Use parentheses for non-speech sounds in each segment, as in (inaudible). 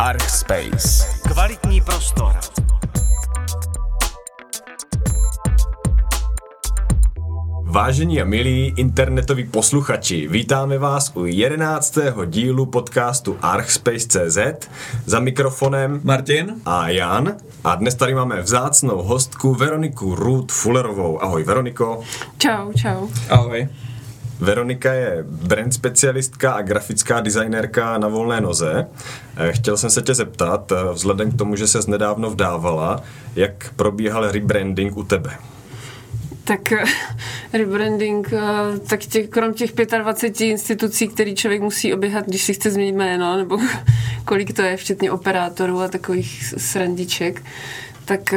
Archspace. Kvalitní prostor. Vážení a milí internetoví posluchači, vítáme vás u jedenáctého dílu podcastu Archspace.cz za mikrofonem Martin a Jan. A dnes tady máme vzácnou hostku Veroniku Ruth Fullerovou. Ahoj Veroniko. Čau, čau. Ahoj. Veronika je brand specialistka a grafická designérka na volné noze. Eh, Chtěl jsem se tě zeptat, eh, vzhledem k tomu, že se nedávno vdávala, jak probíhal rebranding u tebe? Tak eh, rebranding, tak těch, krom těch 25 institucí, který člověk musí oběhat, když si chce změnit jméno, nebo (laughs) kolik to je, včetně operátorů a takových srandiček, tak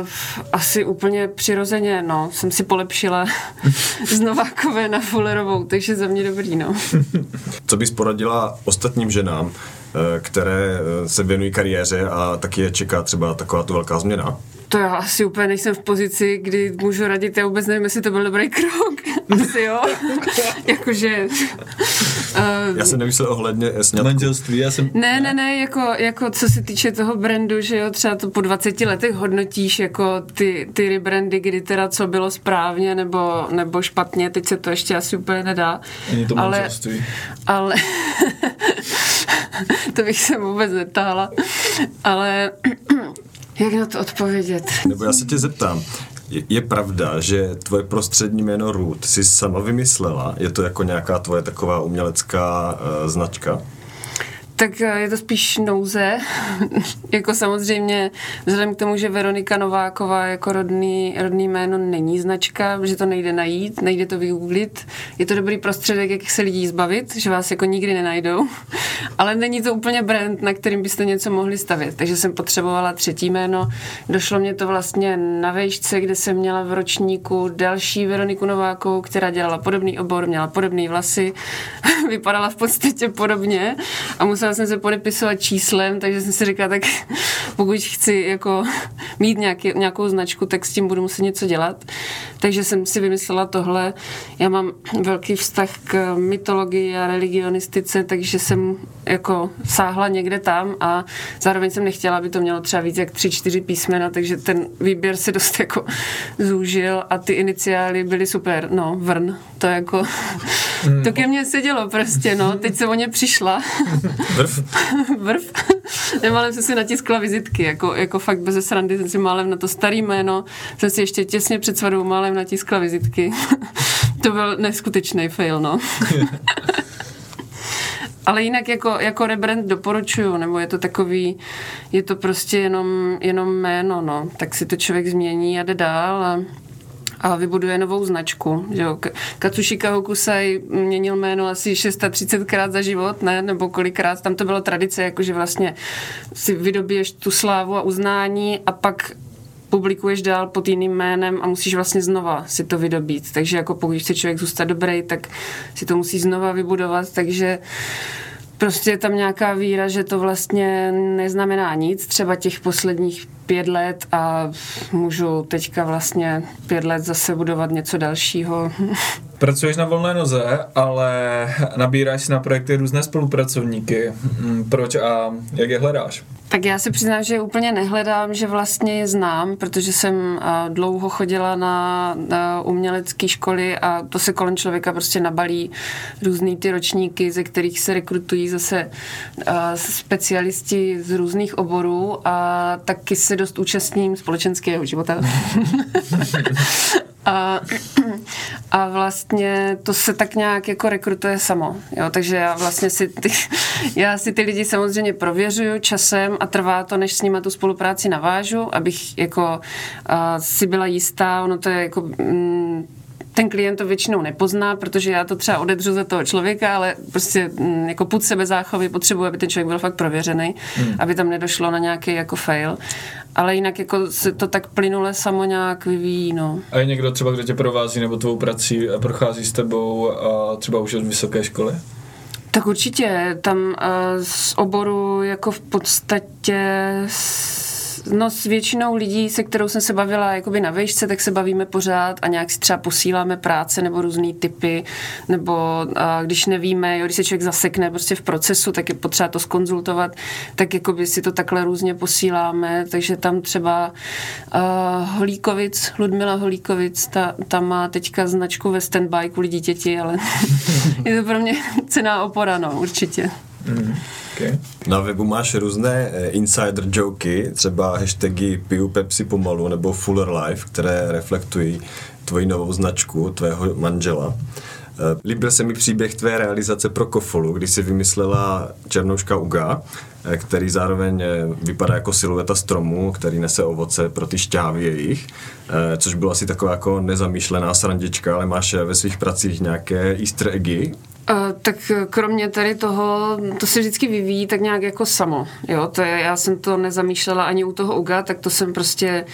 uh, asi úplně přirozeně, no, jsem si polepšila (laughs) z Novákové na Fullerovou, takže za mě dobrý, no. (laughs) Co bys poradila ostatním ženám, eh, které eh, se věnují kariéře a taky je čeká třeba taková tu velká změna? To já asi úplně nejsem v pozici, kdy můžu radit, já vůbec nevím, jestli to byl dobrý krok. (laughs) Asi jo. Jakože... Uh, Já jsem nemyslel ohledně sňatku. Manželství, já jsem... Ne, ne, ne, jako, jako co se týče toho brandu, že jo, třeba to po 20 letech hodnotíš jako ty, ty rebrandy, kdy teda co bylo správně nebo, nebo špatně, teď se to ještě asi úplně nedá. Není to ale, manželství. ale (laughs) to bych se vůbec netáhla. Ale (clears throat) jak na to odpovědět? Nebo já se tě zeptám, je, je pravda, že tvoje prostřední jméno Ruth si sama vymyslela? Je to jako nějaká tvoje taková umělecká uh, značka? Tak eh, je to spíš nouze. (laughs) jako samozřejmě vzhledem k tomu, že Veronika Nováková jako rodný, rodný jméno není značka, že to nejde najít, nejde to vygooglit. Je to dobrý prostředek, jak se lidí zbavit, že vás jako nikdy nenajdou. (laughs) Ale není to úplně brand, na kterým byste něco mohli stavět. Takže jsem potřebovala třetí jméno. Došlo mě to vlastně na vejšce, kde jsem měla v ročníku další Veroniku Novákovou, která dělala podobný obor, měla podobné vlasy, (laughs) vypadala v podstatě podobně a musela jsem se podepisovat číslem, takže jsem si říkala, tak (laughs) pokud chci jako mít nějaký, nějakou značku, tak s tím budu muset něco dělat. Takže jsem si vymyslela tohle. Já mám velký vztah k mytologii a religionistice, takže jsem jako sáhla někde tam a zároveň jsem nechtěla, aby to mělo třeba víc jak tři, čtyři písmena, takže ten výběr se dost jako zúžil a ty iniciály byly super. No, Vrn, to jako, to ke mně sedělo prostě, no. Teď jsem o ně přišla. Vrv? (laughs) Vrv. Nemálem jsem si natiskla vizitky, jako, jako fakt bez srandy jsem si málem na to starý jméno, jsem si ještě těsně před svatbou málem natiskla vizitky. (laughs) to byl neskutečný fail, no. (laughs) Ale jinak jako, jako rebrand doporučuju, nebo je to takový, je to prostě jenom, jenom jméno, no. Tak si to člověk změní a jde dál a a vybuduje novou značku. Že jo. Katsushika Hokusai měnil jméno asi 630krát za život, ne? nebo kolikrát. Tam to bylo tradice, jakože vlastně si vydobíješ tu slávu a uznání a pak publikuješ dál pod jiným jménem a musíš vlastně znova si to vydobít. Takže jako pokud chce člověk zůstat dobrý, tak si to musí znova vybudovat, takže prostě je tam nějaká víra, že to vlastně neznamená nic, třeba těch posledních pět let a můžu teďka vlastně pět let zase budovat něco dalšího. Pracuješ na volné noze, ale nabíráš si na projekty různé spolupracovníky. Mm, Proč a jak je hledáš? Tak já si přiznám, že úplně nehledám, že vlastně je znám, protože jsem dlouho chodila na, na umělecké školy a to se kolem člověka prostě nabalí různý ty ročníky, ze kterých se rekrutují zase specialisti z různých oborů a taky se dost účastním společenského života. (laughs) (laughs) A, (clears throat) a vlastně to se tak nějak jako rekrutuje samo. Jo? Takže já vlastně si ty, (laughs) já si ty lidi samozřejmě prověřuju časem a trvá to, než s nimi tu spolupráci navážu, abych jako uh, si byla jistá, ono to je jako mm, ten klient to většinou nepozná, protože já to třeba odedřu za toho člověka, ale prostě mm, jako put sebe záchovy potřebuji, aby ten člověk byl fakt prověřený, hmm. aby tam nedošlo na nějaký jako fail. Ale jinak jako se to tak plynule samo nějak vyvíjí, no. A je někdo třeba, kdo tě provází nebo tvou prací a prochází s tebou a třeba už od vysoké školy? Tak určitě, tam uh, z oboru jako v podstatě no s většinou lidí, se kterou jsem se bavila jakoby na vejšce, tak se bavíme pořád a nějak si třeba posíláme práce nebo různé typy, nebo a když nevíme, jo, když se člověk zasekne prostě v procesu, tak je potřeba to skonzultovat, tak jakoby si to takhle různě posíláme, takže tam třeba uh, Holíkovic, Ludmila Holíkovic, ta, ta má teďka značku ve standby kvůli dítěti, ale (laughs) je to pro mě (laughs) cená opora, no, určitě. Mm, okay. Na webu máš různé eh, insider joky, třeba hashtagy piju Pepsi pomalu nebo Fuller Life, které reflektují tvoji novou značku, tvého manžela. Eh, líbil se mi příběh tvé realizace pro Kofolu, kdy si vymyslela černouška Uga, eh, který zároveň vypadá jako silueta stromu, který nese ovoce pro ty šťávy jejich, což bylo asi taková jako nezamýšlená srandička, ale máš ve svých pracích nějaké easter eggy, tak kromě tady toho, to se vždycky vyvíjí tak nějak jako samo. Jo? To je, já jsem to nezamýšlela ani u toho UGA, tak to jsem prostě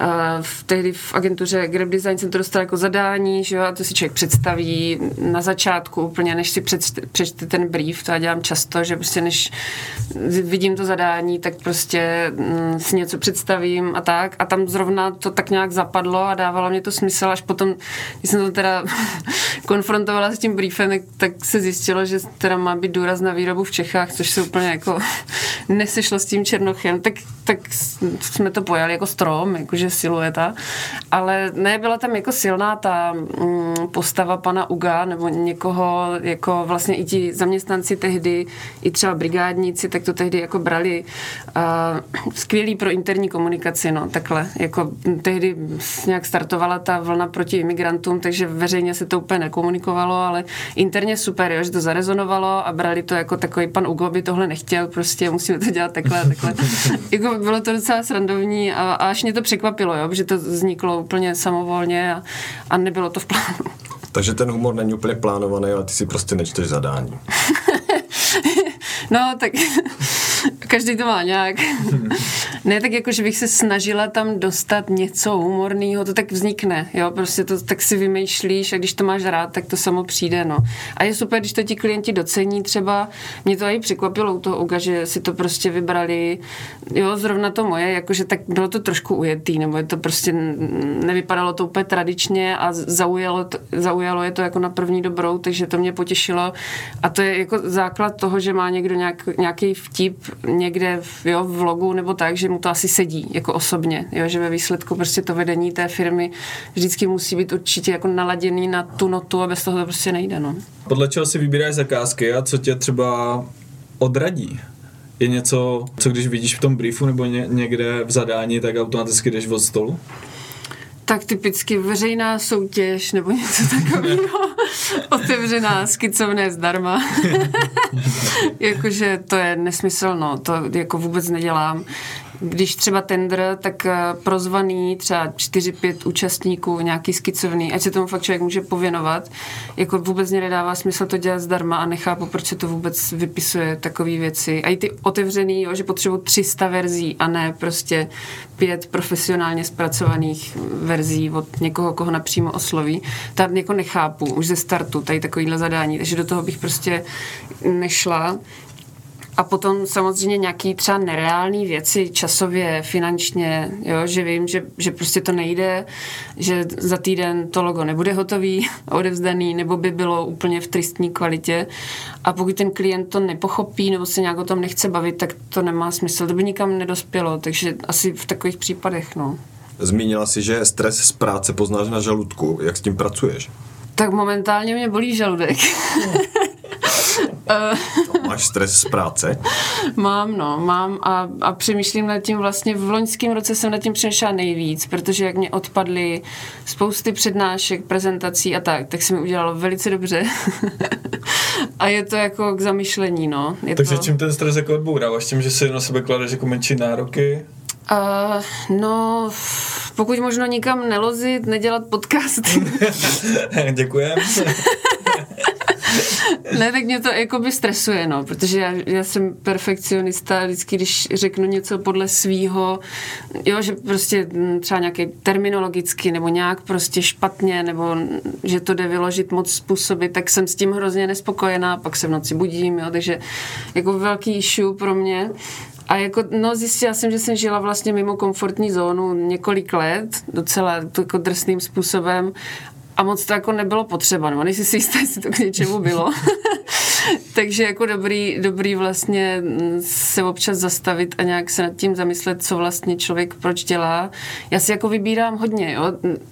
uh, v, tehdy v agentuře Grab Design jsem to dostala jako zadání, že jo? a to si člověk představí na začátku úplně, než si přečte, přečte ten brief, to já dělám často, že prostě než vidím to zadání, tak prostě mm, si něco představím a tak a tam zrovna to tak nějak zapadlo a dávalo mě to smysl, až potom, když jsem to teda (laughs) konfrontovala s tím briefem, tak tak se zjistilo, že teda má být důraz na výrobu v Čechách, což se úplně jako (laughs) nesešlo s tím Černochem, tak, tak jsme to pojali jako strom, jakože silueta, ale ne, byla tam jako silná ta mm, postava pana Uga, nebo někoho, jako vlastně i ti zaměstnanci tehdy, i třeba brigádníci, tak to tehdy jako brali uh, skvělý pro interní komunikaci, no, takhle, jako tehdy nějak startovala ta vlna proti imigrantům, takže veřejně se to úplně nekomunikovalo, ale interně super, jo, že to zarezonovalo a brali to jako takový pan Ugo by tohle nechtěl, prostě musíme to dělat takhle a takhle. (laughs) jako bylo to docela srandovní a, a až mě to překvapilo, jo, že to vzniklo úplně samovolně a, a nebylo to v plánu. Takže ten humor není úplně plánovaný, ale ty si prostě nečteš zadání. (laughs) no, tak (laughs) každý to má nějak. Ne, tak jako, že bych se snažila tam dostat něco humorného, to tak vznikne, jo, prostě to tak si vymýšlíš a když to máš rád, tak to samo přijde, no. A je super, když to ti klienti docení třeba, mě to i překvapilo u toho Uga, že si to prostě vybrali, jo, zrovna to moje, jakože tak bylo to trošku ujetý, nebo je to prostě, nevypadalo to úplně tradičně a zaujalo, to, zaujalo je to jako na první dobrou, takže to mě potěšilo a to je jako základ toho, že má někdo nějak, nějaký vtip někde v, jo, v vlogu nebo tak, že mu to asi sedí jako osobně, jo, že ve výsledku prostě to vedení té firmy vždycky musí být určitě jako naladěný na tu notu a bez toho to prostě nejde. No. Podle čeho si vybíráš zakázky a co tě třeba odradí? Je něco, co když vidíš v tom briefu nebo ně, někde v zadání, tak automaticky jdeš od stolu? tak typicky veřejná soutěž nebo něco takového. (laughs) Otevřená, skicovné zdarma. (laughs) Jakože to je nesmyslno, to jako vůbec nedělám když třeba tender, tak eh, prozvaný třeba 4-5 účastníků, nějaký skicovný, ať se tomu fakt člověk může pověnovat. Jako vůbec mě nedává smysl to dělat zdarma a nechápu, proč se to vůbec vypisuje takové věci. A i ty otevřený, jo, že potřebují 300 verzí a ne prostě pět profesionálně zpracovaných verzí od někoho, koho napřímo osloví. Tam jako nechápu už ze startu tady takovýhle zadání, takže do toho bych prostě nešla. A potom samozřejmě nějaký třeba nereální věci časově, finančně, jo, že vím, že, že prostě to nejde, že za týden to logo nebude hotový, (laughs) odevzdaný, nebo by bylo úplně v tristní kvalitě. A pokud ten klient to nepochopí nebo se nějak o tom nechce bavit, tak to nemá smysl, to by nikam nedospělo, takže asi v takových případech, no. Zmínila si, že stres z práce poznáš na žaludku. Jak s tím pracuješ? Tak momentálně mě bolí žaludek. (laughs) (laughs) Máš stres z práce? Mám, no, mám a, a přemýšlím nad tím vlastně, v loňském roce jsem nad tím přemýšlela nejvíc, protože jak mě odpadly spousty přednášek, prezentací a tak, tak se mi udělalo velice dobře. (laughs) a je to jako k zamyšlení, no. Je Takže to... čím ten stres jako odbouráváš? Tím, že si na sebe kladeš jako menší nároky? Uh, no, pokud možno nikam nelozit, nedělat podcasty. (laughs) Děkujem. (laughs) ne, tak mě to jako by stresuje, no, protože já, já jsem perfekcionista, vždycky, když řeknu něco podle svýho, jo, že prostě třeba nějaký terminologicky nebo nějak prostě špatně, nebo že to jde vyložit moc způsoby, tak jsem s tím hrozně nespokojená, pak se v noci budím, jo, takže jako velký issue pro mě. A jako, no zjistila jsem, že jsem žila vlastně mimo komfortní zónu několik let, docela jako drsným způsobem a moc to jako nebylo potřeba, no nejsi si jistá, jestli to k něčemu bylo. (laughs) (laughs) Takže jako dobrý, dobrý vlastně se občas zastavit a nějak se nad tím zamyslet, co vlastně člověk proč dělá. Já si jako vybírám hodně, jo,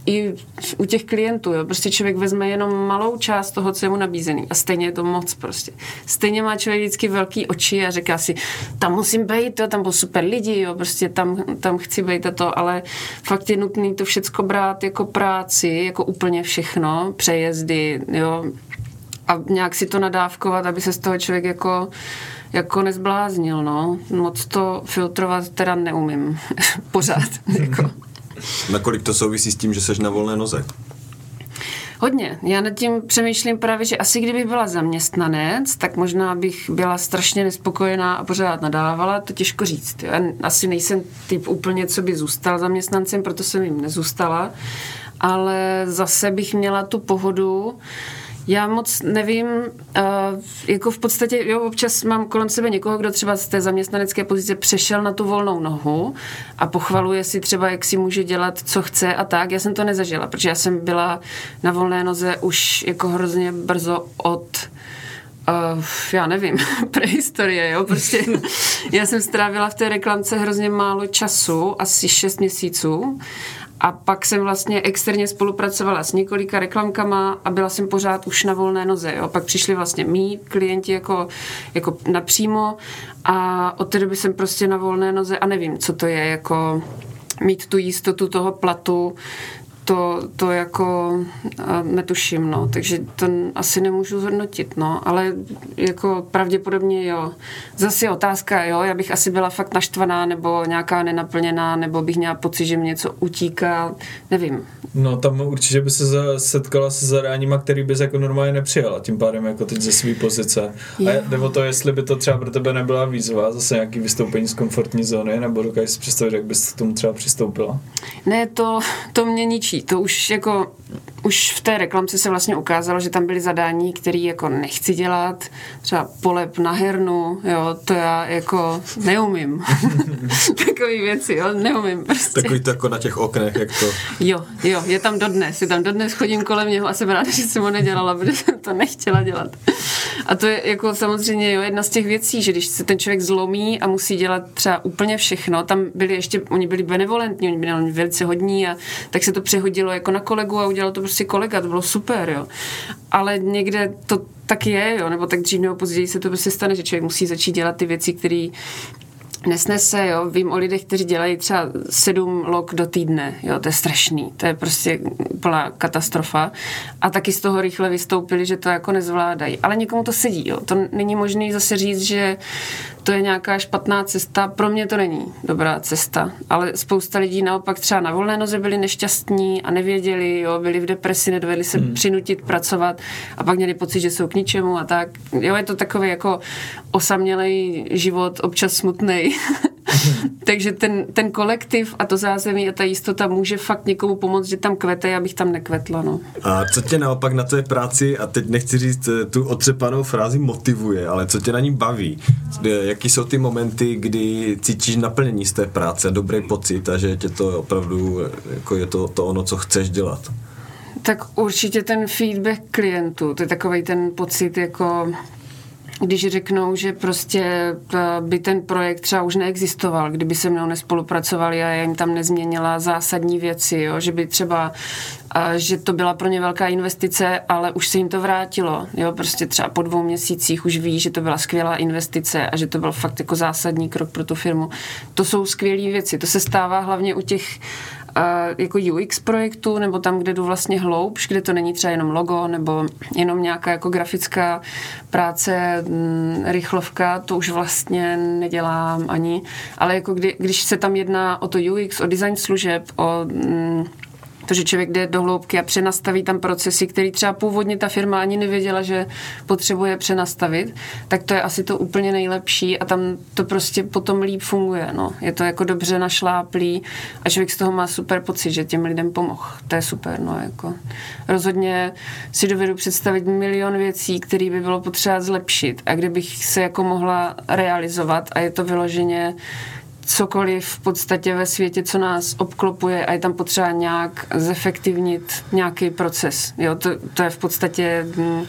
i u těch klientů, jo, prostě člověk vezme jenom malou část toho, co je mu nabízený. A stejně je to moc prostě. Stejně má člověk vždycky velký oči a říká si, tam musím být, jo, tam byl super lidi, jo, prostě tam, tam chci být a to, ale fakt je nutný to všecko brát jako práci, jako úplně všechno, přejezdy, jo, a nějak si to nadávkovat, aby se z toho člověk jako, jako nezbláznil, no. Moc to filtrovat teda neumím. (laughs) Pořád. jako. Nakolik to souvisí s tím, že seš na volné noze? Hodně. Já nad tím přemýšlím právě, že asi kdybych byla zaměstnanec, tak možná bych byla strašně nespokojená a pořád nadávala, to těžko říct. Já asi nejsem typ úplně, co by zůstal zaměstnancem, proto jsem jim nezůstala, ale zase bych měla tu pohodu, já moc nevím, uh, jako v podstatě, jo, občas mám kolem sebe někoho, kdo třeba z té zaměstnanecké pozice přešel na tu volnou nohu a pochvaluje si třeba, jak si může dělat, co chce a tak. Já jsem to nezažila, protože já jsem byla na volné noze už jako hrozně brzo od Uh, já nevím, (laughs) prehistorie, jo, prostě (laughs) já jsem strávila v té reklamce hrozně málo času, asi 6 měsíců a pak jsem vlastně externě spolupracovala s několika reklamkama a byla jsem pořád už na volné noze. Jo. Pak přišli vlastně mý klienti jako, jako napřímo a od té doby jsem prostě na volné noze a nevím, co to je jako mít tu jistotu toho platu, to, to jako netuším, no, takže to asi nemůžu zhodnotit, no, ale jako pravděpodobně jo. Zase je otázka, jo, já bych asi byla fakt naštvaná nebo nějaká nenaplněná, nebo bych měla pocit, že mě něco utíká, nevím. No tam určitě by se setkala se zadáníma, který bys jako normálně nepřijala, tím pádem jako teď ze své pozice. A nebo to, jestli by to třeba pro tebe nebyla výzva, zase nějaký vystoupení z komfortní zóny, nebo dokážeš si představit, jak bys k tomu třeba přistoupila? Ne, to, to mě ničí to už jako už v té reklamce se vlastně ukázalo, že tam byly zadání, které jako nechci dělat, třeba polep na hernu, jo, to já jako neumím. (laughs) Takový věci, jo, neumím prostě. Takový to jako na těch oknech, jak to... Jo, jo, je tam dodnes, je tam dodnes, chodím kolem něho a jsem ráda, že jsem ho nedělala, protože jsem to nechtěla dělat. A to je jako samozřejmě jo, jedna z těch věcí, že když se ten člověk zlomí a musí dělat třeba úplně všechno, tam byli ještě, oni byli benevolentní, oni byli velice hodní a tak se to přehodilo jako na kolegu a udělal to prostě kolega, to bylo super, jo. Ale někde to tak je, jo, nebo tak dřív nebo později se to prostě stane, že člověk musí začít dělat ty věci, které nesnese, jo. Vím o lidech, kteří dělají třeba sedm log do týdne, jo, to je strašný, to je prostě úplná katastrofa. A taky z toho rychle vystoupili, že to jako nezvládají. Ale někomu to sedí, jo. To není možné zase říct, že to je nějaká špatná cesta. Pro mě to není dobrá cesta, ale spousta lidí naopak třeba na volné noze byli nešťastní a nevěděli, jo, byli v depresi, nedovedli se hmm. přinutit pracovat a pak měli pocit, že jsou k ničemu a tak. Jo, je to takový jako osamělý život, občas smutný. (laughs) Takže ten, ten kolektiv a to zázemí a ta jistota může fakt někomu pomoct, že tam kvete, já bych tam nekvetla. No. A co tě naopak na té práci, a teď nechci říct eh, tu otřepanou frázi motivuje, ale co tě na ní baví? Jaký jsou ty momenty, kdy cítíš naplnění z té práce, dobrý pocit a že tě to opravdu eh, jako je to, to ono, co chceš dělat? Tak určitě ten feedback klientů, to je takový ten pocit jako když řeknou, že prostě eh, by ten projekt třeba už neexistoval, kdyby se mnou nespolupracovali a já jim tam nezměnila zásadní věci, jo? že by třeba a že to byla pro ně velká investice, ale už se jim to vrátilo. Jo? Prostě třeba po dvou měsících už ví, že to byla skvělá investice a že to byl fakt jako zásadní krok pro tu firmu. To jsou skvělé věci. To se stává hlavně u těch jako UX projektu, nebo tam, kde jdu vlastně hloubš, kde to není třeba jenom logo, nebo jenom nějaká jako grafická práce, mm, rychlovka, to už vlastně nedělám ani, ale jako kdy, když se tam jedná o to UX, o design služeb, o mm, to, že člověk jde do hloubky a přenastaví tam procesy, který třeba původně ta firma ani nevěděla, že potřebuje přenastavit, tak to je asi to úplně nejlepší a tam to prostě potom líp funguje. No. Je to jako dobře našláplý a člověk z toho má super pocit, že těm lidem pomohl. To je super. No, jako. Rozhodně si dovedu představit milion věcí, které by bylo potřeba zlepšit a kdybych se jako mohla realizovat a je to vyloženě cokoliv v podstatě ve světě, co nás obklopuje a je tam potřeba nějak zefektivnit nějaký proces. Jo, to, to je v podstatě, mm,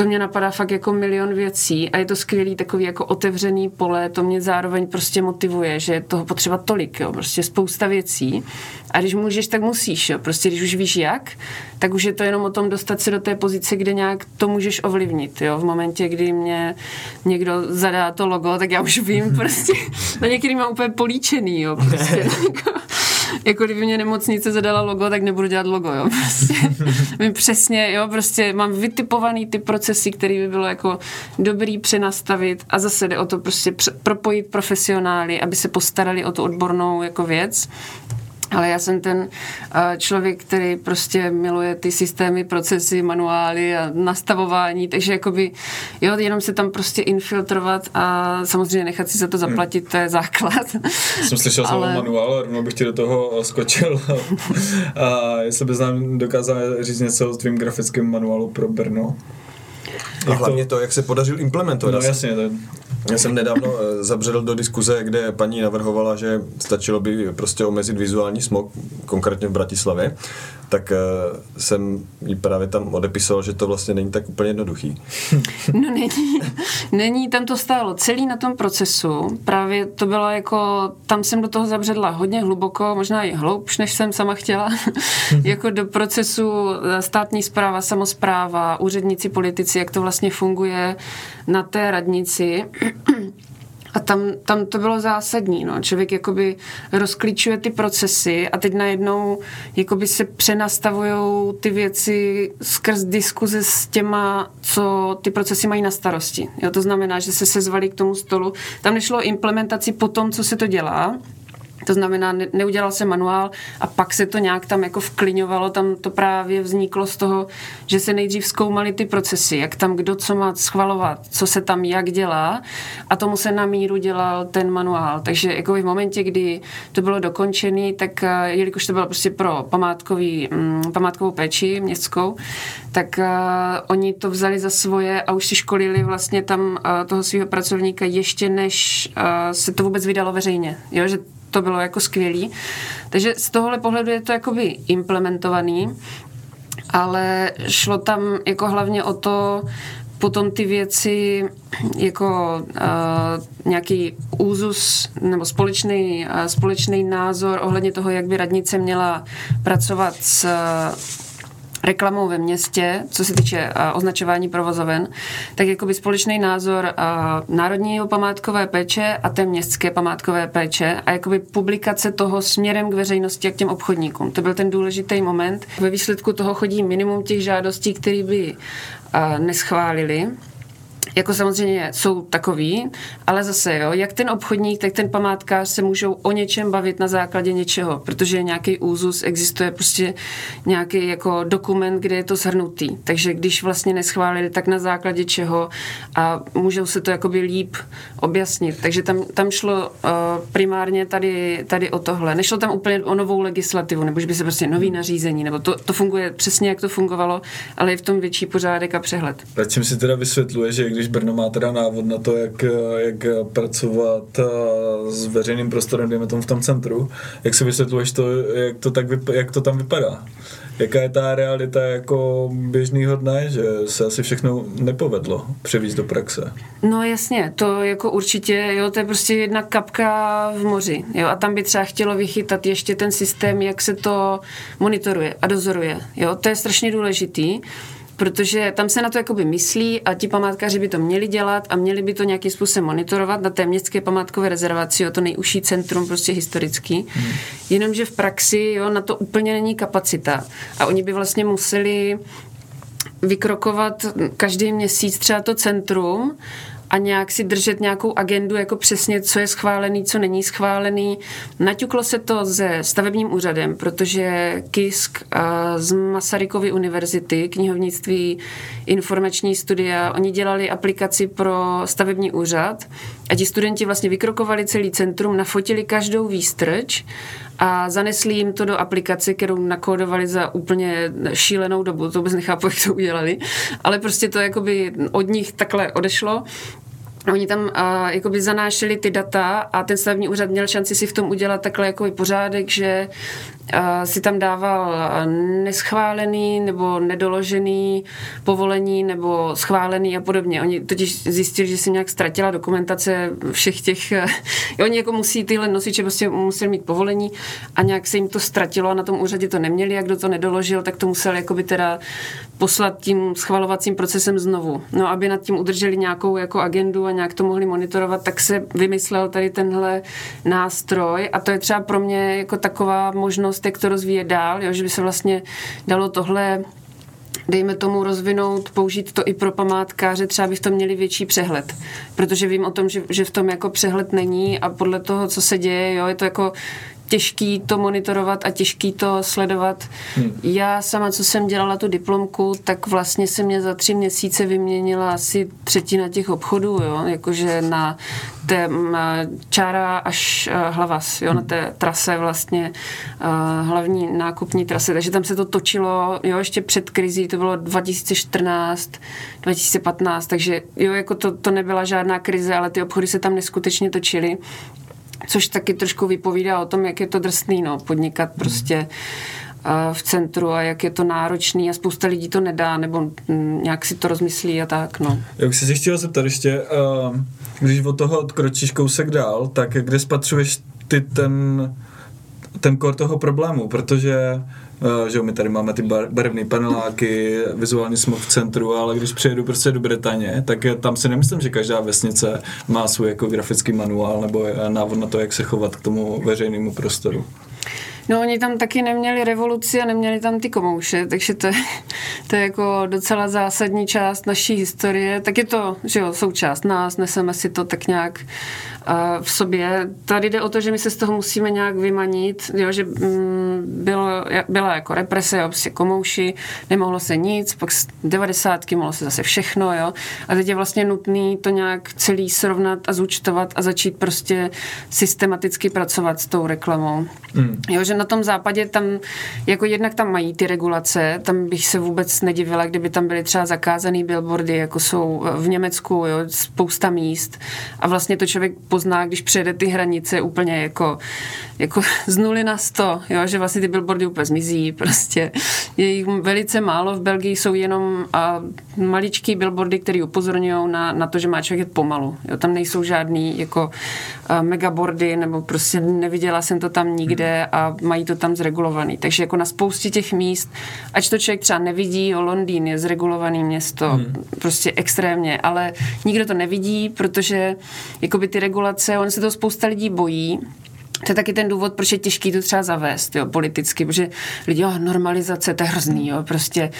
to mě napadá fakt jako milion věcí a je to skvělý takový jako otevřený pole, to mě zároveň prostě motivuje, že je toho potřeba tolik, jo, prostě spousta věcí a když můžeš, tak musíš, jo, prostě když už víš jak, tak už je to jenom o tom dostat se do té pozice, kde nějak to můžeš ovlivnit, jo, v momentě, kdy mě někdo zadá to logo, tak já už vím (laughs) prostě, na některý mám úplně políčený, jo, prostě. (laughs) jako, jako kdyby mě nemocnice zadala logo, tak nebudu dělat logo, jo, prostě. Vím přesně, jo, prostě mám vytipovaný ty procesy, který by bylo jako dobrý přenastavit a zase jde o to prostě propojit profesionály, aby se postarali o tu odbornou jako věc ale já jsem ten eh, člověk, který prostě miluje ty systémy, procesy, manuály a nastavování, takže jakoby, jo, jenom se tam prostě infiltrovat a samozřejmě nechat si za to zaplatit, hmm. to je základ. Jsem slyšel ale... slovo manuál rovnou bych ti do toho skočil. (laughs) a jestli bys nám dokázal říct něco o tvým grafickém manuálu pro Brno? A hlavně to, jak se podařil implementovat. No jasně, to... Já jsem nedávno eh, zabředl do diskuze, kde paní navrhovala, že stačilo by prostě omezit vizuální smog, konkrétně v Bratislavě, tak uh, jsem jí právě tam odepisoval, že to vlastně není tak úplně jednoduchý. (laughs) No není, není, tam to stálo celý na tom procesu, právě to bylo jako, tam jsem do toho zabředla hodně hluboko, možná i hloubš, než jsem sama chtěla, (laughs) jako do procesu eh, státní zpráva, samozpráva, úředníci, politici, jak to vlastně funguje na té radnici. A tam, tam to bylo zásadní, no. Člověk jakoby rozklíčuje ty procesy a teď najednou jakoby se přenastavují ty věci skrz diskuze s těma, co ty procesy mají na starosti. Jo, to znamená, že se sezvali k tomu stolu. Tam nešlo o implementaci po tom, co se to dělá, to znamená, ne, neudělal se manuál a pak se to nějak tam jako vkliňovalo, tam to právě vzniklo z toho, že se nejdřív zkoumaly ty procesy, jak tam kdo co má schvalovat, co se tam jak dělá a tomu se na míru dělal ten manuál. Takže jako v momentě, kdy to bylo dokončené, tak eh, jelikož to bylo prostě pro památkový, mm, památkovou péči městskou, tak uh, oni to vzali za svoje a už si školili vlastně tam uh, toho svého pracovníka ještě než uh, se to vůbec vydalo veřejně. Jo, že to bylo jako skvělý. Takže z tohohle pohledu je to jakoby implementovaný, ale šlo tam jako hlavně o to, potom ty věci jako uh, nějaký úzus nebo společný, uh, společný názor ohledně toho, jak by radnice měla pracovat s reklamou ve městě, co se týče uh, označování provozoven, tak jakoby společný názor uh, Národního památkové péče a té městské památkové péče a jakoby publikace toho směrem k veřejnosti a k těm obchodníkům. To byl ten důležitý moment. Ve výsledku toho chodí minimum těch žádostí, které by uh, neschválili jako samozřejmě jsou takový, ale zase, jo, jak ten obchodník, tak ten památkář se můžou o něčem bavit na základě něčeho, protože nějaký úzus existuje prostě nějaký jako dokument, kde je to shrnutý. Takže když vlastně neschválili, tak na základě čeho a můžou se to jakoby líp objasnit. Takže tam, tam šlo uh, primárně tady, tady o tohle. Nešlo tam úplně o novou legislativu, nebo že by se prostě nový nařízení, nebo to, to funguje přesně, jak to fungovalo, ale je v tom větší pořádek a přehled. Zatím si teda vysvětluje, že když Brno má teda návod na to, jak, jak pracovat s veřejným prostorem, dejme tomu v tom centru, jak si vysvětluješ to, jak to, tak vypa- jak to tam vypadá? Jaká je ta realita jako běžného dne, že se asi všechno nepovedlo převízt do praxe? No jasně, to jako určitě, jo, to je prostě jedna kapka v moři, jo, a tam by třeba chtělo vychytat ještě ten systém, jak se to monitoruje a dozoruje, jo, to je strašně důležitý, protože tam se na to jakoby myslí a ti památkáři by to měli dělat a měli by to nějakým způsobem monitorovat na té městské památkové rezervaci, o to nejužší centrum prostě historický. Hmm. Jenomže v praxi jo, na to úplně není kapacita a oni by vlastně museli vykrokovat každý měsíc třeba to centrum a nějak si držet nějakou agendu, jako přesně, co je schválený, co není schválený. Naťuklo se to se stavebním úřadem, protože KISK z Masarykovy univerzity, knihovnictví informační studia, oni dělali aplikaci pro stavební úřad a ti studenti vlastně vykrokovali celý centrum, nafotili každou výstrč a zanesli jim to do aplikace, kterou nakódovali za úplně šílenou dobu, to vůbec nechápu, (laughs) jak to udělali, ale prostě to jakoby od nich takhle odešlo. Oni tam uh, jakoby zanášeli ty data a ten stavební úřad měl šanci si v tom udělat takhle jako pořádek, že si tam dával neschválený nebo nedoložený povolení nebo schválený a podobně. Oni totiž zjistili, že se nějak ztratila dokumentace všech těch, (laughs) oni jako musí tyhle nosiče prostě museli mít povolení a nějak se jim to ztratilo a na tom úřadě to neměli a kdo to nedoložil, tak to musel jakoby teda poslat tím schvalovacím procesem znovu. No, aby nad tím udrželi nějakou jako agendu a nějak to mohli monitorovat, tak se vymyslel tady tenhle nástroj a to je třeba pro mě jako taková možnost možnost, jak to rozvíjet dál, jo, že by se vlastně dalo tohle dejme tomu rozvinout, použít to i pro památkáře, třeba by v tom měli větší přehled. Protože vím o tom, že, že v tom jako přehled není a podle toho, co se děje, jo, je to jako těžký to monitorovat a těžký to sledovat. Hmm. Já sama, co jsem dělala tu diplomku, tak vlastně se mě za tři měsíce vyměnila asi třetina těch obchodů, jo? jakože na té čára až hlavas, jo? na té trase vlastně hlavní nákupní trase, takže tam se to točilo, jo, ještě před krizí, to bylo 2014, 2015, takže jo, jako to, to nebyla žádná krize, ale ty obchody se tam neskutečně točily což taky trošku vypovídá o tom, jak je to drsný, no, podnikat prostě v centru a jak je to náročný a spousta lidí to nedá nebo mm, nějak si to rozmyslí a tak, no. Já bych se chtěl zeptat ještě, když od toho odkročíš kousek dál, tak kde spatřuješ ty ten, ten kor toho problému, protože Eh, že my tady máme ty bar, barevné paneláky, vizuální smog v centru, ale když přijedu prostě do Bretaně, tak tam si nemyslím, že každá vesnice má svůj jako grafický manuál nebo návod na to, jak se chovat k tomu veřejnému prostoru. No oni tam taky neměli revoluci a neměli tam ty komouše, takže to je, to je jako docela zásadní část naší historie. Tak je to, že jo, součást nás, neseme si to tak nějak v sobě. Tady jde o to, že my se z toho musíme nějak vymanit, jo, že mm, bylo, byla jako represe, jo, prostě komouši, nemohlo se nic, pak z devadesátky mohlo se zase všechno, jo, a teď je vlastně nutný to nějak celý srovnat a zúčtovat a začít prostě systematicky pracovat s tou reklamou. Mm. Jo, že na tom západě tam, jako jednak tam mají ty regulace, tam bych se vůbec nedivila, kdyby tam byly třeba zakázané billboardy, jako jsou v Německu, jo, spousta míst a vlastně to člověk pozná, když přejede ty hranice úplně jako, jako z nuly na sto, jo, že vlastně ty billboardy úplně zmizí, prostě. Je jich velice málo, v Belgii jsou jenom a, maličký billboardy, které upozorňují na, na to, že má člověk jet pomalu, jo, tam nejsou žádný jako a, megabordy, nebo prostě neviděla jsem to tam nikde a mají to tam zregulovaný, takže jako na spoustě těch míst, ať to člověk třeba nevidí, jo, Londýn je zregulovaný město, hmm. prostě extrémně, ale nikdo to nevidí, protože jakoby ty regulace regulace, on se to spousta lidí bojí, to je taky ten důvod, proč je těžký to třeba zavést jo, politicky, protože lidi, jo, normalizace, to je hrozný, jo, prostě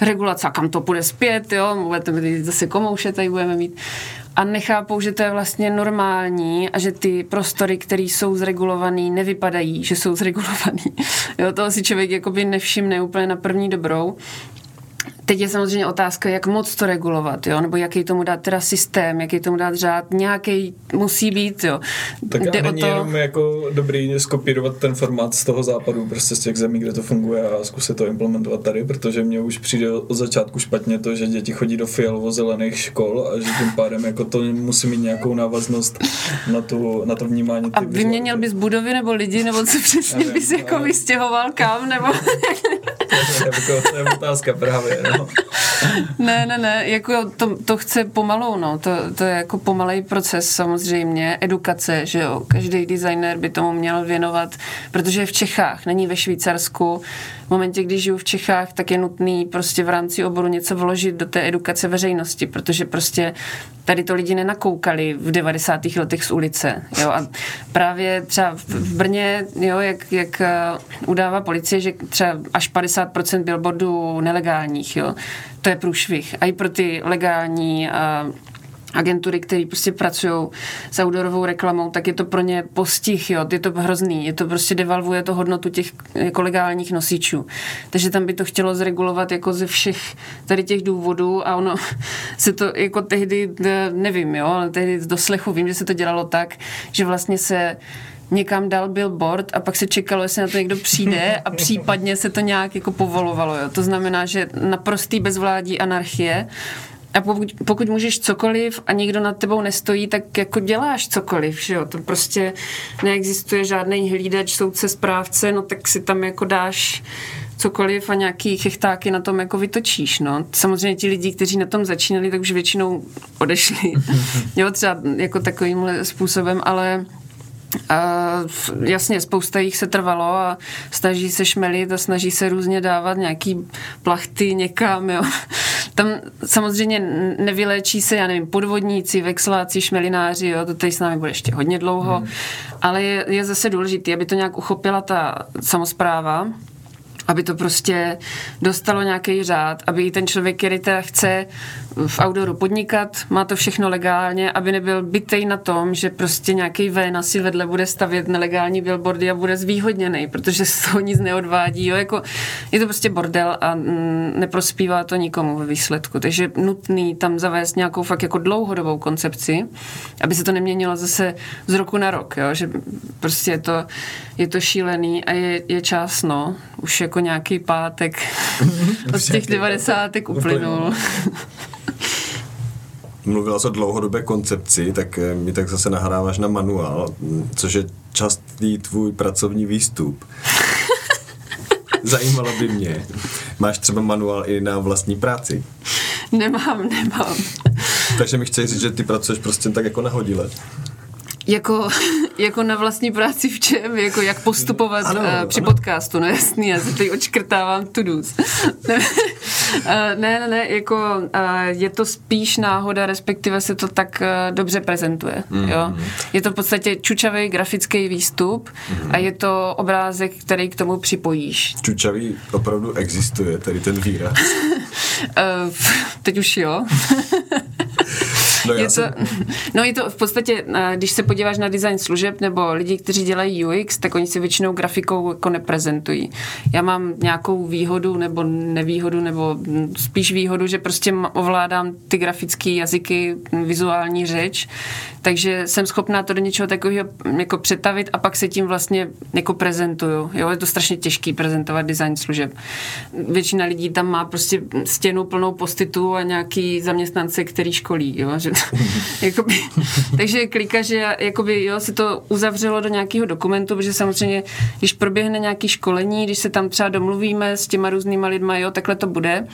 regulace, kam to půjde zpět, jo, budete mít zase komouše tady budeme mít. A nechápou, že to je vlastně normální a že ty prostory, které jsou zregulované, nevypadají, že jsou zregulované. (laughs) Jo, toho si člověk jakoby nevšimne úplně na první dobrou. Teď je samozřejmě otázka, jak moc to regulovat, jo? nebo jaký tomu dát teda systém, jaký tomu dát řád, nějaký musí být. Jo? Tak Jde a není to... jenom jako dobrý skopírovat ten formát z toho západu, prostě z těch zemí, kde to funguje a zkusit to implementovat tady, protože mně už přijde od začátku špatně to, že děti chodí do fialovo-zelených škol a že tím pádem jako to musí mít nějakou návaznost na, tu, na to vnímání. A vyměnil bys budovy nebo lidi, nebo co přesně bys jako vystěhoval kam, nebo... (laughs) to, je, to je otázka právě. (laughs) Ne, ne, ne, jako to, to chce pomalou, no, to, to je jako pomalej proces samozřejmě, edukace, že jo, každý designer by tomu měl věnovat, protože je v Čechách, není ve Švýcarsku, v momentě, když žiju v Čechách, tak je nutný prostě v rámci oboru něco vložit do té edukace veřejnosti, protože prostě tady to lidi nenakoukali v 90. letech z ulice, jo, a právě třeba v Brně, jo, jak, jak eh, udává policie, že třeba až 50% billboardů nelegálních, jo, to je průšvih. A i pro ty legální uh, agentury, které prostě pracují s outdoorovou reklamou, tak je to pro ně postih, jo, je to hrozný, je to prostě devalvuje to hodnotu těch jako legálních nosičů. Takže tam by to chtělo zregulovat jako ze všech tady těch důvodů a ono (laughs) se to jako tehdy, nevím, jo, ale tehdy z doslechu vím, že se to dělalo tak, že vlastně se někam dal billboard a pak se čekalo, jestli na to někdo přijde a (laughs) případně se to nějak jako povolovalo. Jo. To znamená, že naprostý bezvládí anarchie a pokud, pokud můžeš cokoliv a nikdo nad tebou nestojí, tak jako děláš cokoliv, že jo? To prostě neexistuje žádný hlídač, soudce, správce, no tak si tam jako dáš cokoliv a nějaký chechtáky na tom jako vytočíš, no. Samozřejmě ti lidi, kteří na tom začínali, tak už většinou odešli. (laughs) jo, třeba jako takovýmhle způsobem, ale a jasně, spousta jich se trvalo a snaží se šmelit a snaží se různě dávat nějaký plachty někam, jo. Tam samozřejmě nevyléčí se, já nevím, podvodníci, vexláci, šmelináři, jo, to tady s námi bude ještě hodně dlouho, hmm. ale je, je zase důležité, aby to nějak uchopila ta samozpráva, aby to prostě dostalo nějaký řád, aby ten člověk, který teda chce v outdooru podnikat, má to všechno legálně, aby nebyl bytej na tom, že prostě nějaký Véna si vedle bude stavět nelegální billboardy a bude zvýhodněný, protože z toho nic neodvádí. Jo? Jako, je to prostě bordel a mm, neprospívá to nikomu ve výsledku. Takže nutný tam zavést nějakou fakt jako dlouhodobou koncepci, aby se to neměnilo zase z roku na rok. Jo? Že prostě je to, je to šílený a je, je čas, no. Už jako nějaký pátek od těch devadesátek uplynul. (laughs) Mluvila jsi o dlouhodobé koncepci, tak eh, mi tak zase nahráváš na manuál, což je častý tvůj pracovní výstup. (laughs) Zajímalo by mě. Máš třeba manuál i na vlastní práci? Nemám, nemám. Takže mi chceš říct, že ty pracuješ prostě tak jako nahodile? Jako, (laughs) jako na vlastní práci v čem? Jako jak postupovat ano, uh, při ano. podcastu, no jasný, já si tady očkrtávám to-dos. (laughs) ne, uh, ne, ne, ne, jako uh, je to spíš náhoda, respektive se to tak uh, dobře prezentuje, mm. jo. Je to v podstatě čučavý grafický výstup mm. a je to obrázek, který k tomu připojíš. Čučavý opravdu existuje, tady ten výraz. (laughs) uh, teď už jo. (laughs) No, je to, (laughs) no je to v podstatě, eh, když se podíváš na design služeb nebo lidi, kteří dělají UX, tak oni si většinou grafikou jako neprezentují. Já mám nějakou výhodu nebo nevýhodu, nebo spíš výhodu, že prostě ovládám ty grafické jazyky, vizuální řeč, takže jsem schopná to do něčeho takového jako přetavit a pak se tím vlastně jako prezentuju. Jo, je to strašně těžký prezentovat design služeb. Většina lidí tam má prostě stěnu plnou postitu a nějaký zaměstnance, který školí, jo, že (laughs) jakoby, takže klika, že jakoby, jo, se to uzavřelo do nějakého dokumentu, protože samozřejmě, když proběhne nějaký školení, když se tam třeba domluvíme s těma různýma lidma, jo, takhle to bude,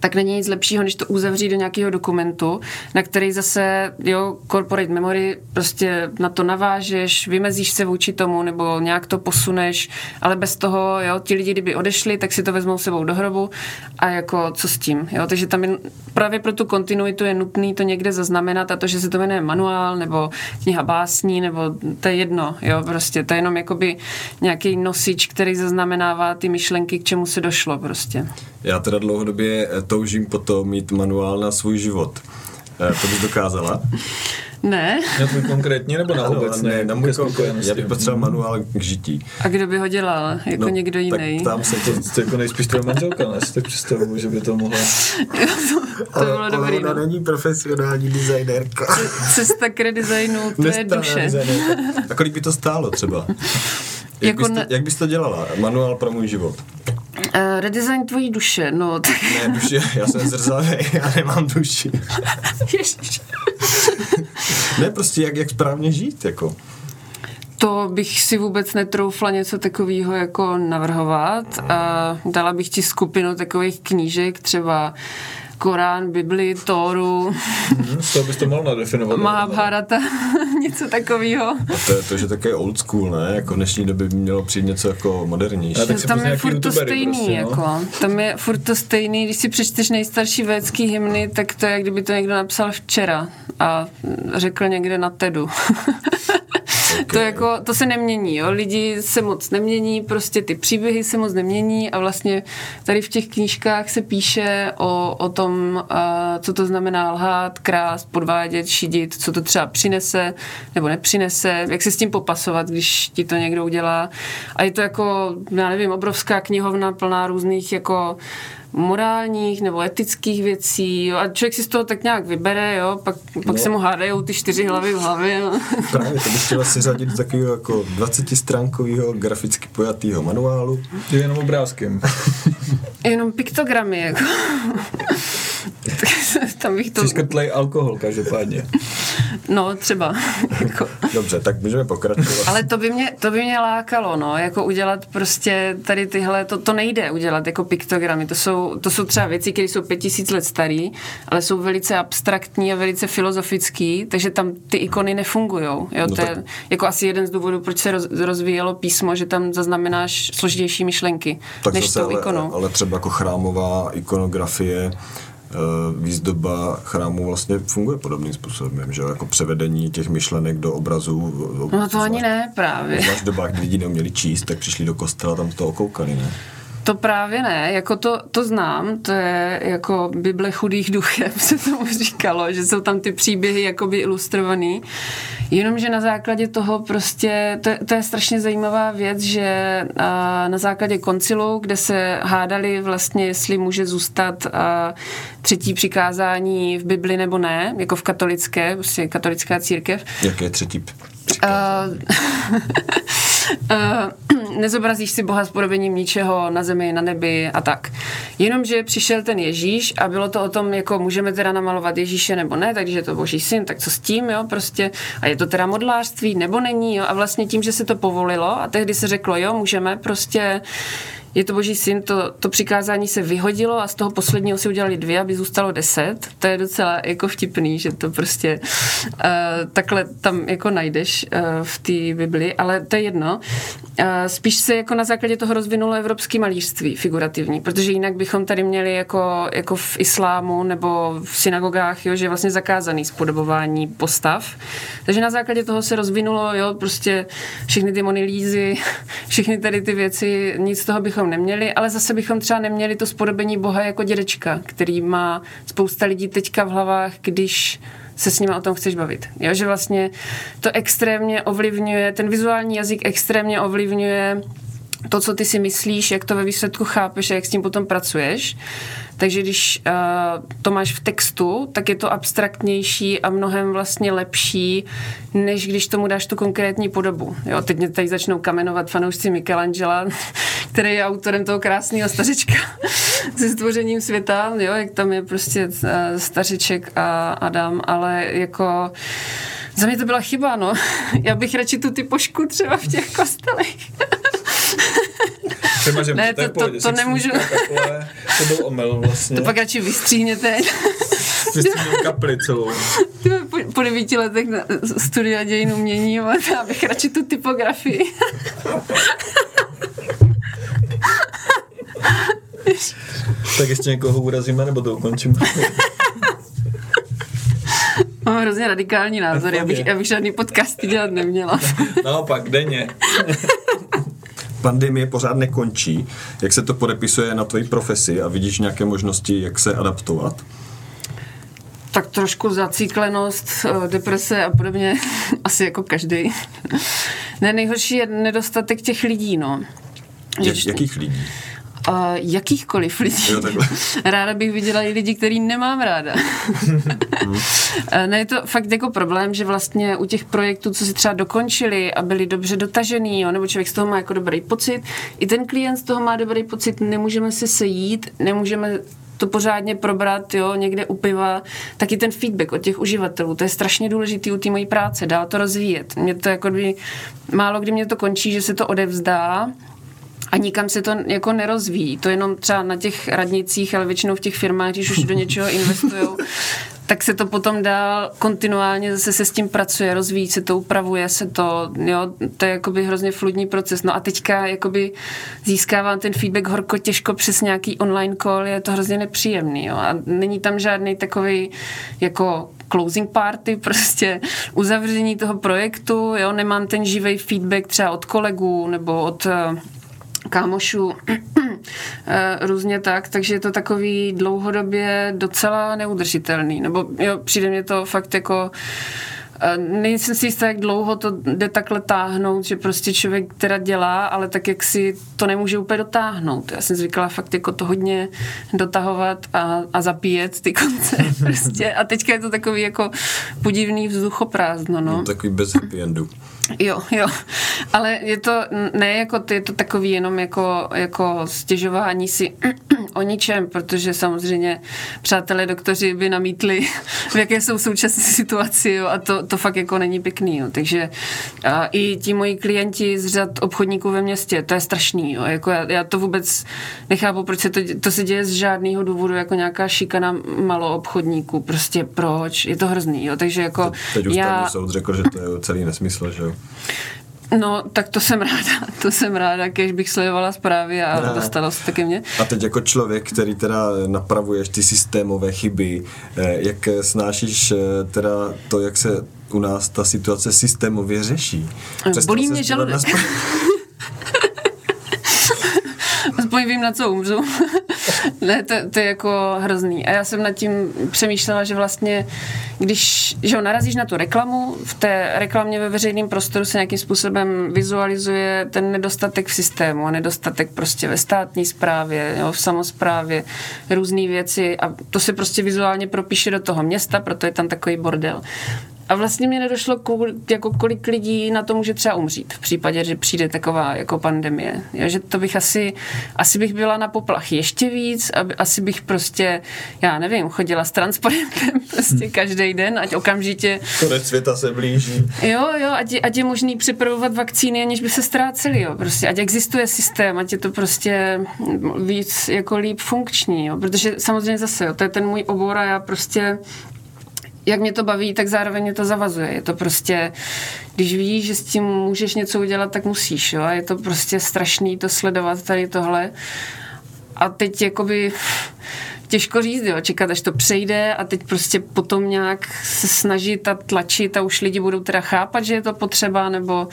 tak není nic lepšího, než to uzavřít do nějakého dokumentu, na který zase, jo, corporate memory, prostě na to navážeš, vymezíš se vůči tomu, nebo nějak to posuneš, ale bez toho, jo, ti lidi, kdyby odešli, tak si to vezmou sebou do hrobu. A jako co s tím, jo, takže tam je, právě pro tu kontinuitu je nutný to někde zaznamenat a to, že se to jmenuje manuál, nebo kniha básní, nebo to je jedno, jo, prostě to je jenom jakoby nějaký nosič, který zaznamenává ty myšlenky, k čemu se došlo prostě. Já teda dlouhodobě toužím potom mít manuál na svůj život. Eh, to bys dokázala? (laughs) Ne. Na tvůj konkrétně nebo na obecně? Ne, na můj konkrétně. Já bych potřeboval manuál k žití. A kdo by ho dělal? Jako no, někdo jiný? Tak tam se to, to jako nejspíš tvoje manželka, ne? Si tak představuju, že by to mohla. (laughs) to, to bylo ale, dobrý. Ale ona no. není profesionální designérka. Cesta k redesignu, to je duše. A kolik by to stálo třeba? Jak, jako bys to, ne... jak bys to dělala? Manuál pro můj život. Uh, redesign tvojí duše, no. (laughs) Tak... Ne, duše, já jsem zrzavý, já nemám duši. (laughs) Ne, prostě jak, jak správně žít, jako. To bych si vůbec netroufla něco takového jako navrhovat. A dala bych ti skupinu takových knížek, třeba Korán, Bibli, Tóru. Mm, z toho bys to mohl nadefinovat. Mahabharata, (laughs) něco takového. A to je to, že také old school, ne? Jako v dnešní době by mělo přijít něco jako modernější. tak tam je furt to stejný, prostě, no? jako. Tam je furt to stejný, když si přečteš nejstarší védský hymny, tak to je, jak kdyby to někdo napsal včera a řekl někde na TEDu. (laughs) To, jako, to se nemění, jo. lidi se moc nemění, prostě ty příběhy se moc nemění a vlastně tady v těch knížkách se píše o, o tom, uh, co to znamená lhát, krást, podvádět, šidit, co to třeba přinese nebo nepřinese, jak se s tím popasovat, když ti to někdo udělá. A je to jako, já nevím, obrovská knihovna plná různých jako morálních nebo etických věcí jo, a člověk si z toho tak nějak vybere, jo, pak, pak no. se mu hádají ty čtyři hlavy v hlavě. No. (laughs) Právě, to bych chtěla si řadit do takového jako 20-stránkového graficky pojatého manuálu. Je jenom obrázkem. jenom piktogramy, jako. (laughs) (laughs) tam bych to... Přiškrtlej alkohol, každopádně. (laughs) No, třeba. (laughs) jako. Dobře, tak můžeme pokračovat. Ale to by, mě, to by mě lákalo, no, jako udělat prostě tady tyhle, to, to nejde udělat jako piktogramy, to jsou, to jsou třeba věci, které jsou pět tisíc let starý, ale jsou velice abstraktní a velice filozofický, takže tam ty ikony nefungují. Jo? No to je jako asi jeden z důvodů, proč se roz, rozvíjelo písmo, že tam zaznamenáš složitější myšlenky tak než zase, tou ikonou. Ale, ale třeba jako chrámová ikonografie, výzdoba chrámu vlastně funguje podobným způsobem, že jako převedení těch myšlenek do obrazů. No to ani ne, právě. Zvlášť dobách, kdy lidi neuměli číst, tak přišli do kostela, tam to okoukali, ne? To právě ne, jako to, to znám, to je jako Bible chudých duchem, (laughs) se tomu říkalo, že jsou tam ty příběhy jakoby ilustrovaný, jenomže na základě toho prostě, to, to je strašně zajímavá věc, že a, na základě koncilu, kde se hádali vlastně, jestli může zůstat a, třetí přikázání v Bibli nebo ne, jako v katolické, prostě katolická církev. Jaké je třetí přikázání? (laughs) Uh, (clears throat) nezobrazíš si Boha s podobením ničeho na zemi, na nebi a tak. Jenomže přišel ten Ježíš a bylo to o tom, jako můžeme teda namalovat Ježíše nebo ne, takže je to boží syn, tak co s tím, jo, prostě. A je to teda modlářství nebo není, jo. A vlastně tím, že se to povolilo a tehdy se řeklo, jo, můžeme prostě je to boží syn, to, to přikázání se vyhodilo a z toho posledního si udělali dvě, aby zůstalo deset. To je docela jako vtipný, že to prostě uh, takhle tam jako najdeš uh, v té Bibli, ale to je jedno. Uh, spíš se jako na základě toho rozvinulo evropské malířství figurativní, protože jinak bychom tady měli jako, jako v islámu nebo v synagogách, jo, že je vlastně zakázaný spodobování postav. Takže na základě toho se rozvinulo, jo, prostě všechny ty monilízy, (laughs) všechny tady ty věci, nic z toho bychom neměli, ale zase bychom třeba neměli to spodobení Boha jako dědečka, který má spousta lidí teďka v hlavách, když se s nimi o tom chceš bavit. Jo, že vlastně to extrémně ovlivňuje, ten vizuální jazyk extrémně ovlivňuje to, co ty si myslíš, jak to ve výsledku chápeš a jak s tím potom pracuješ. Takže když uh, to máš v textu, tak je to abstraktnější a mnohem vlastně lepší, než když tomu dáš tu konkrétní podobu. Jo, teď mě tady začnou kamenovat fanoušci Michelangela, (laughs) který je autorem toho krásného stařečka (laughs) se stvořením světa, jo, jak tam je prostě uh, stařeček a Adam, ale jako za mě to byla chyba, no. (laughs) Já bych radši tu typošku třeba v těch kostelech. Že ne, to, to, to, to nemůžu. To byl omyl vlastně. To pak radši vystříhněte. Vystříhnu kapli celou. Po, po devíti letech na studia dějin umění, já bych radši tu typografii. tak ještě někoho urazíme, nebo to ukončíme? Mám hrozně radikální názor, já bych, já bych žádný podcast dělat neměla. Naopak, denně pandemie pořád nekončí. Jak se to podepisuje na tvoji profesi a vidíš nějaké možnosti, jak se adaptovat? Tak trošku zacíklenost, eh, deprese a podobně, (laughs) asi jako každý. (laughs) ne, nejhorší je nedostatek těch lidí, no. Jak, jakých lidí? Uh, jakýchkoliv lidí. Jo, (laughs) ráda bych viděla i lidi, který nemám ráda. uh, (laughs) ne, je to fakt jako problém, že vlastně u těch projektů, co si třeba dokončili a byli dobře dotažený, jo, nebo člověk z toho má jako dobrý pocit, i ten klient z toho má dobrý pocit, nemůžeme se sejít, nemůžeme to pořádně probrat, jo, někde u piva, taky ten feedback od těch uživatelů, to je strašně důležitý u té mojí práce, dál to rozvíjet. Mě to jako by, málo kdy mě to končí, že se to odevzdá, a nikam se to jako nerozvíjí. To jenom třeba na těch radnicích, ale většinou v těch firmách, když už do něčeho investují, tak se to potom dál kontinuálně zase se s tím pracuje, rozvíjí se to, upravuje se to, jo, to je jakoby hrozně fludní proces. No a teďka jakoby získávám ten feedback horko těžko přes nějaký online call, je to hrozně nepříjemný, jo, a není tam žádný takový jako closing party, (laughs) prostě uzavření toho projektu, jo, nemám ten živý feedback třeba od kolegů nebo od uh, kámošů (clears throat) eh, různě tak, takže je to takový dlouhodobě docela neudržitelný, nebo jo, přijde mě to fakt jako Nejsem si jistá, jak dlouho to jde takhle táhnout, že prostě člověk teda dělá, ale tak jak si to nemůže úplně dotáhnout. Já jsem zvykla fakt jako to hodně dotahovat a, a zapíjet ty konce (laughs) prostě. A teďka je to takový jako podivný vzduchoprázdno, no. no takový bez happy endu. Jo, jo, ale je to ne jako je to takový jenom jako, jako stěžování si o ničem, protože samozřejmě přátelé doktoři by namítli, v jaké jsou současné situaci jo, a to, to fakt jako není pěkný. Jo. Takže a i ti moji klienti z řad obchodníků ve městě, to je strašný. Jo. Jako já, já, to vůbec nechápu, proč se to, to se děje z žádného důvodu, jako nějaká šikana malo obchodníků. Prostě proč? Je to hrozný. Jo. Takže jako Teď, teď už já... soud řekl, že to je celý nesmysl, že jo? No, tak to jsem ráda, (laughs) to jsem ráda, když bych sledovala zprávy a no. dostala se taky mě. A teď jako člověk, který teda napravuješ ty systémové chyby, eh, jak snášíš eh, teda to, jak se u nás ta situace systémově řeší? Přestal Bolí mě žaludek. (laughs) Aspoň vím, na co umřu. (laughs) ne, to, to je jako hrozný. A já jsem nad tím přemýšlela, že vlastně, když že ho narazíš na tu reklamu, v té reklamě ve veřejném prostoru se nějakým způsobem vizualizuje ten nedostatek v systému a nedostatek prostě ve státní správě, jo, v samozprávě, různé věci a to se prostě vizuálně propíše do toho města, proto je tam takový bordel. A vlastně mi nedošlo, kolik, jako kolik lidí na to může třeba umřít v případě, že přijde taková jako pandemie. Jo, že to bych asi, asi bych byla na poplach ještě víc, aby, asi bych prostě, já nevím, chodila s transparentem (laughs) prostě hmm. každý den, ať okamžitě... Konec světa se blíží. Jo, jo, ať, ať je možný připravovat vakcíny, aniž by se ztráceli, jo, prostě, ať existuje systém, ať je to prostě víc jako líp funkční, jo, protože samozřejmě zase, jo, to je ten můj obor a já prostě jak mě to baví, tak zároveň mě to zavazuje. Je to prostě, když víš, že s tím můžeš něco udělat, tak musíš. Jo? Je to prostě strašný to sledovat tady tohle. A teď jakoby těžko říct, jo, čekat, až to přejde a teď prostě potom nějak se snažit a tlačit a už lidi budou teda chápat, že je to potřeba, nebo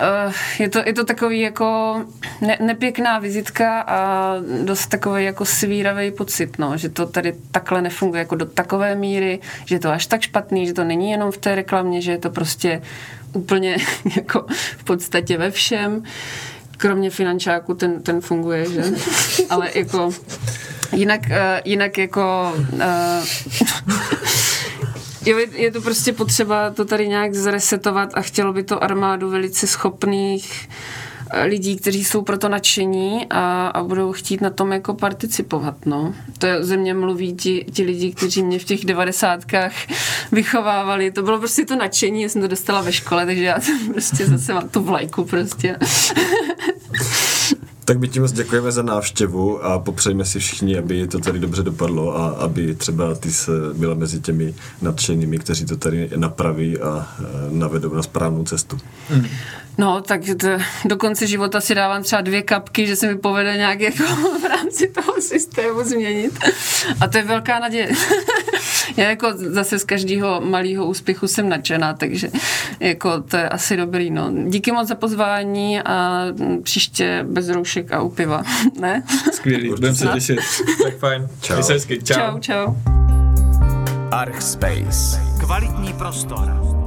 uh, je, to, je to takový jako ne, nepěkná vizitka a dost takový jako svíravý pocit, no, že to tady takhle nefunguje jako do takové míry, že je to až tak špatný, že to není jenom v té reklamě, že je to prostě úplně (laughs) jako v podstatě ve všem kromě finančáku ten, ten funguje, že? (laughs) Ale jako jinak, uh, jinak jako uh, Jo, je to prostě potřeba to tady nějak zresetovat a chtělo by to armádu velice schopných eh, lidí, kteří jsou proto nadšení a, a budou chtít na tom jako participovat, no. To je, ze mě mluví ti, ti lidi, kteří mě v těch devadesátkách vychovávali. To bylo prostě to nadšení, já jsem to dostala ve škole, takže já prostě zase mám tu vlajku prostě. Tak my tím moc děkujeme za návštěvu a popřejme si všichni, aby to tady dobře dopadlo a aby třeba ty se byla mezi těmi nadšenými, kteří to tady napraví a e, navedou na správnou cestu. Hmm. No, tak to, do konce života si dávám třeba dvě kapky, že se mi povede nějak jako v rámci toho systému změnit. A to je velká naděje. (laughs) Já jako zase z každého malého úspěchu jsem nadšená, takže jako to je asi dobrý. No. Díky moc za pozvání a příště bez roušek a u piva. (laughs) ne? Skvělý, budeme se těšit. tak fajn. Čau. Čau, čau. čau. Archspace. Kvalitní prostor.